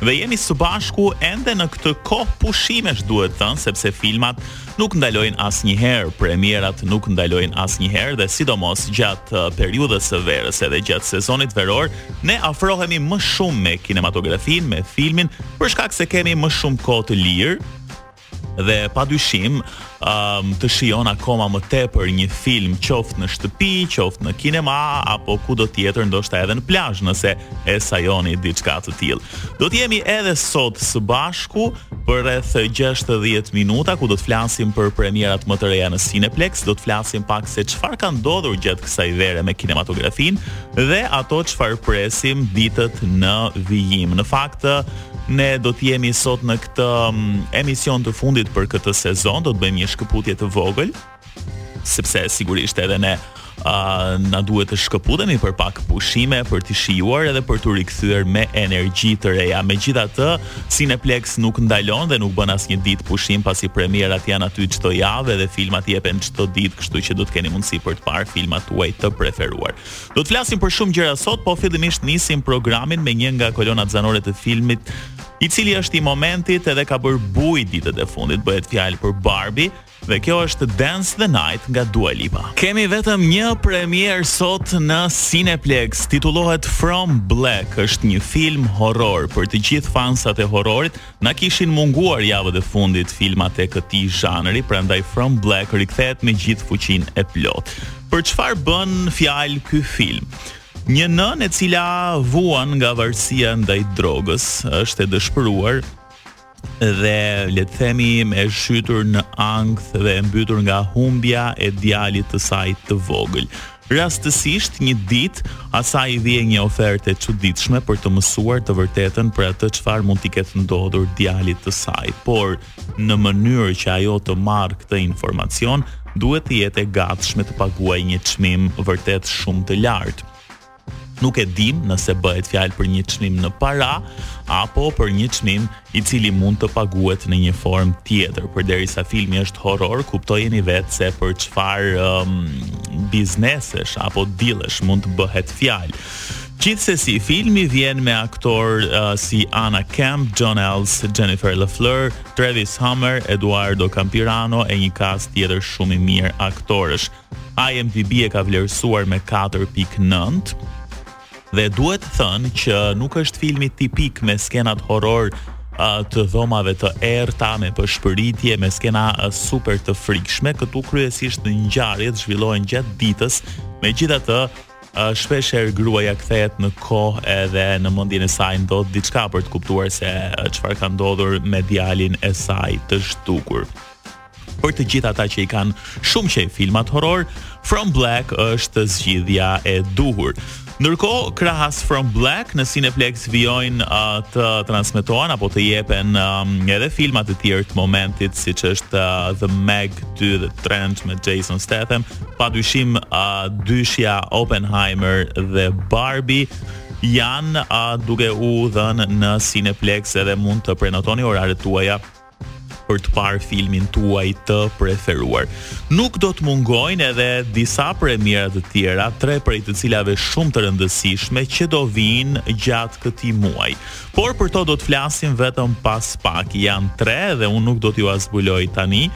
Dhe jemi së bashku ende në këtë kohë pushimesh duhet thënë sepse filmat nuk ndalojnë asnjëherë, premierat nuk ndalojnë asnjëherë dhe sidomos gjatë uh, periudhës së verës edhe gjatë sezonit veror ne afrohemi më shumë me kinematografinë, me filmin për shkak se kemi më shumë kohë të lirë dhe pa dyshim um, të shijon akoma më tepër një film qoftë në shtëpi, qoftë në kinema apo kudo tjetër, ndoshta edhe në plazh nëse e sajoni diçka të tillë. Do të jemi edhe sot së bashku për rreth 60 minuta ku do të flasim për premierat më të reja në Cineplex, do të flasim pak se çfarë ka ndodhur gjatë kësaj vere me kinematografinë dhe ato çfarë presim ditët në vijim. Në fakt Ne do të jemi sot në këtë mm, emision të fundit për këtë sezon, do të bëjmë një shkëputje të vogël, sepse sigurisht edhe ne uh, na duhet të shkëputemi për pak pushime, për t'i shijuar edhe për t'u rikthyer me energji të reja. Megjithatë, Cineplex nuk ndalon dhe nuk bën asnjë ditë pushim pasi premierat janë aty çdo javë dhe filmat jepen çdo ditë, kështu që do të keni mundësi për të parë filmat tuaj të preferuar. Do të flasim për shumë gjëra sot, po fillimisht nisim programin me një nga kolonat zanore të filmit, i cili është i momentit edhe ka bërë bujë ditët e fundit, bëhet fjalë për Barbie, dhe kjo është Dance the Night nga Dua Lipa. Kemi vetëm një premierë sot në Cineplex, titullohet From Black, është një film horror për të gjithë fansat e horrorit, Na kishin munguar javët e fundit filmat e këtij zhanri, prandaj From Black rikthehet me gjithë fuqinë e plotë. Për çfarë bën fjalë ky film? Një nënë e cila vuan nga varësia ndaj drogës është e dëshpëruar dhe le të themi e zhytur në ankth dhe e mbytur nga humbja e djalit të saj të vogël. Rastësisht, një ditë, asaj i vjen një ofertë e çuditshme për të mësuar të vërtetën për atë çfarë mund t'i ketë ndodhur djalit të saj. Por, në mënyrë që ajo të marrë këtë informacion, duhet të jetë e gatshme të paguajë një çmim vërtet shumë të lartë. Nuk e dimë nëse bëhet fjalë për një çmim në para apo për një çmim i cili mund të paguhet në një formë tjetër, përderisa filmi është horror, kuptojeni vetë se për çfarë um, biznesesh apo dealesh mund të bëhet fjalë. Gjithsesi, filmi vjen me aktorë uh, si Anna Camp, John Ales, Jennifer LaFleur, Travis Hammer, Eduardo Campirano e një kast tjetër shumë i mirë aktorësh. IMDb e ka vlerësuar me 4.9 Dhe duhet thënë që nuk është filmi tipik me skenat horror të dhomave të errta me pëshpëritje me skena super të frikshme këtu kryesisht ngjarjet zhvillohen gjatë ditës megjithatë shpesh herë gruaja kthehet në kohë edhe në mendjen e saj ndodh diçka për të kuptuar se çfarë ka ndodhur me djalin e saj të zhdukur. Për të gjithë ata që i kanë shumë qejf filmat horror, From Black është zgjidhja e duhur. Ndërkohë, krahas From Black në Cineplex vijojnë uh, të transmetohen apo të jepen um, edhe filmat e tjerë të momentit, siç është uh, The Meg 2 The Trench me Jason Statham, padyshim uh, dyshja Oppenheimer dhe Barbie janë uh, duke u dhënë në Cineplex edhe mund të prenotoni oraret tuaja për të parë filmin tuaj të preferuar. Nuk do të mungojnë edhe disa premiera të tjera, tre prej të cilave shumë të rëndësishme që do vijnë gjatë këtij muaji. Por për to do të flasim vetëm pas pak. Janë tre dhe unë nuk do t'jua zbuloj tani.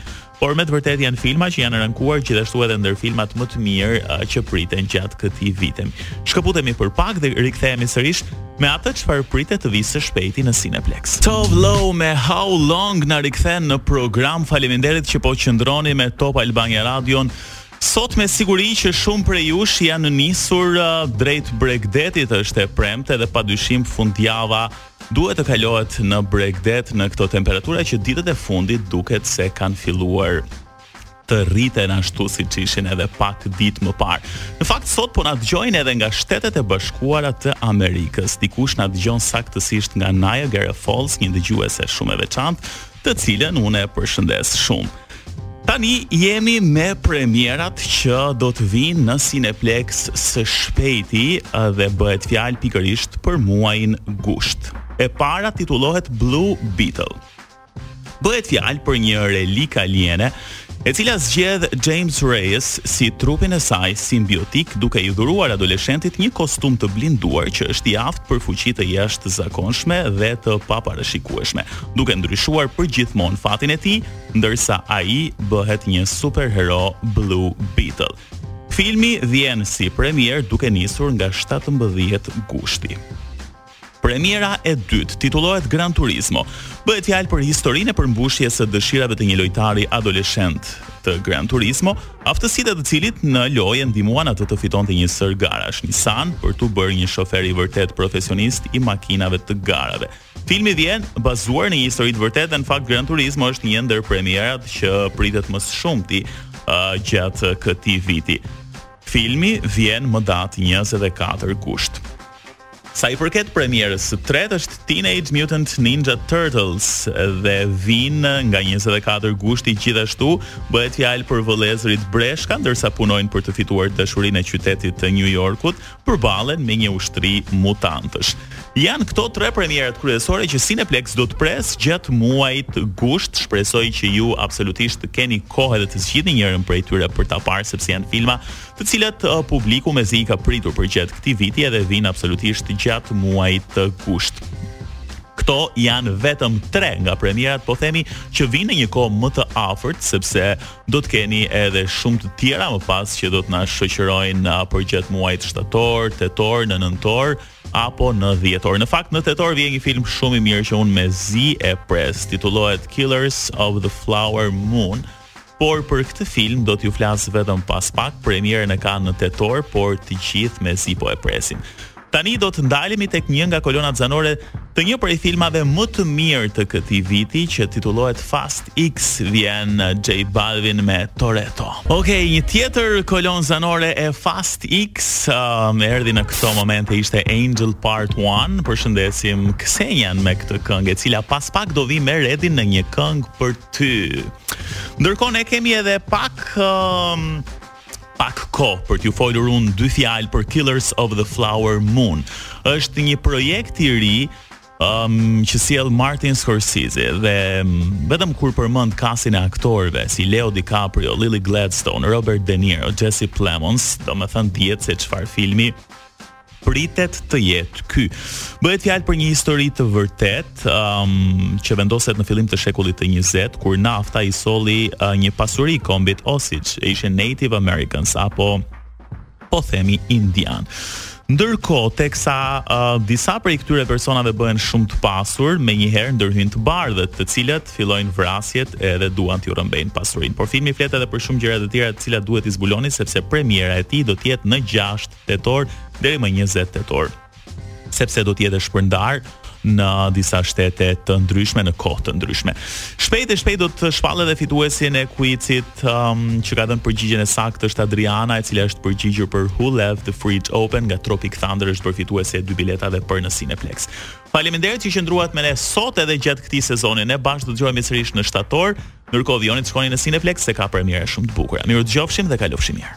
Por me të vërtetë janë filma që janë rankuar gjithashtu edhe ndër filmat më të mirë që priten gjatë këtij viti. Shkëputemi për pak dhe rikthehemi sërish me atë çfarë pritet të vijë së shpejti në Cineplex. Tove Lo me How Long na rikthen në program. Faleminderit që po qëndroni me Top Albania Radio. Sot me siguri që shumë prej jush janë nisur uh, drejt bregdetit është e premte dhe padyshim fundjava uh, Duhet të kalohet në bregdet në këto temperatura që ditët e fundit duket se kanë filluar të rriten ashtu siç ishin edhe pak ditë më parë. Në fakt, sot po na dëgjojnë edhe nga Shtetet e Bashkuara të Amerikës. Dikush na dëgjon saktësisht nga Niagara Falls, një dëgjuese shumë e veçantë, të cilën unë e përshëndes shumë. Tani jemi me premierat që do të vijnë në Cineplex së shpejti dhe bëhet fjalë pikërisht për muajin gusht. E para titullohet Blue Beetle. Bëhet fjalë për një relike aliene e cila zgjedh James Reyes si trupin e saj simbiotik duke i dhuruar adoleshentit një kostum të blinduar që është i aftë për fuqi të jashtëzakonshme dhe të paparashikueshme, duke ndryshuar përgjithmonë fatin e tij, ndërsa ai bëhet një superhero Blue Beetle. Filmi vjen si premierë duke nisur nga shtatëmbëdhjetë gushti. Premiera e dytë titullohet Gran Turismo. Bëhet fjalë për historinë e përmbushjes së dëshirave të një lojtari adoleshent të Gran Turismo, aftësitë e të cilit në lojë e ndihmuan atë të fitonte një sërë garash, Nissan, për t'u bërë një shofer i vërtetë profesionist i makinave të garave. Filmi vjen bazuar në një histori të vërtetë dhe në fakt Gran Turismo është një ndër premierat që pritet më së shumti uh, gjatë këtij viti. Filmi vjen më datë 24 gusht. Sa i përket premierës së tretë është Teenage Mutant Ninja Turtles dhe vjen nga 24 gushti gjithashtu bëhet fjalë për vëllezërit Breshka ndërsa punojnë për të fituar dashurinë e qytetit të New Yorkut përballen me një ushtri mutantësh. Janë këto tre premierat kryesore që Cineplex do të presë gjatë muajit gusht. Shpresoj që ju absolutisht keni kohë edhe të zgjidhni njërin prej tyre për ta parë sepse janë filma të cilat publiku mezi i ka pritur përgjatë këtij viti edhe vijnë absolutisht gjatë muajit gusht. Këto janë vetëm tre nga premierat po themi që vijnë në një kohë më të afërt sepse do të keni edhe shumë të tjera më pas që do të na shoqërojnë përgjatë muajit shtator, tetor, në nëntor apo në dhjetor. Në fakt në tetor vjen një film shumë i mirë që unë mezi e pres, titullohet Killers of the Flower Moon Por për këtë film do t'ju flas vetëm pas pak, premierën e kanë në tetor, por të gjithë mezi po e presim. Tani do të ndalemi tek një nga kolonat zanore të një prej filmave më të mirë të këtij viti që titullohet Fast X vjen J Balvin me Toretto. Okej, një tjetër kolonë zanore e Fast X um, erdhi në këto momente ishte Angel Part 1. Përshëndesim Ksenian me këtë këngë, e cila pas pak do vijë me Redin në një këngë për ty. Ndërkohë ne kemi edhe pak um, pak kohë për t'ju folur unë dy fjalë për Killers of the Flower Moon. Është një projekt i ri um, që sjell Martin Scorsese dhe um, vetëm kur përmend kastin e aktorëve si Leo DiCaprio, Lily Gladstone, Robert De Niro, Jesse Plemons, domethënë dihet se çfarë filmi pritet të jetë ky. Bëhet fjalë për një histori të vërtetë, um, që vendoset në fillim të shekullit të 20, kur nafta i solli uh, një pasuri kombit Osage, e ishin Native Americans, apo po themi indianë. Ndërkohë, teksa uh, disa prej këtyre personave bëhen shumë të pasur, menjëherë ndërhyjnë të bardhët, të cilët fillojnë vrasjet edhe duan t'ju rrëmbejnë pasurinë. Por filmi flet edhe për shumë gjëra të tjera të cilat duhet t'i zbuloni, sepse premiera e tij do të jetë në 6 tetor deri më 20 tetor sepse do të jetë shpërndar në disa shtete të ndryshme në kohë të ndryshme. Shpejt e shpejt do të shpall edhe fituesin e kuicit um, që ka dhënë përgjigjen e saktë është Adriana, e cila është përgjigjur për Who Left the Fridge Open nga Tropic Thunder është përfituesja e dy biletave për në Cineplex. Faleminderit që qëndruat me ne sot edhe gjatë këtij sezoni. Ne bashkë do të dëgjohemi sërish në shtator. Ndërkohë vijoni të shkoni në Cineplex se ka premiera shumë të bukura. Mirë u dëgjofshim dhe kalofshim mirë.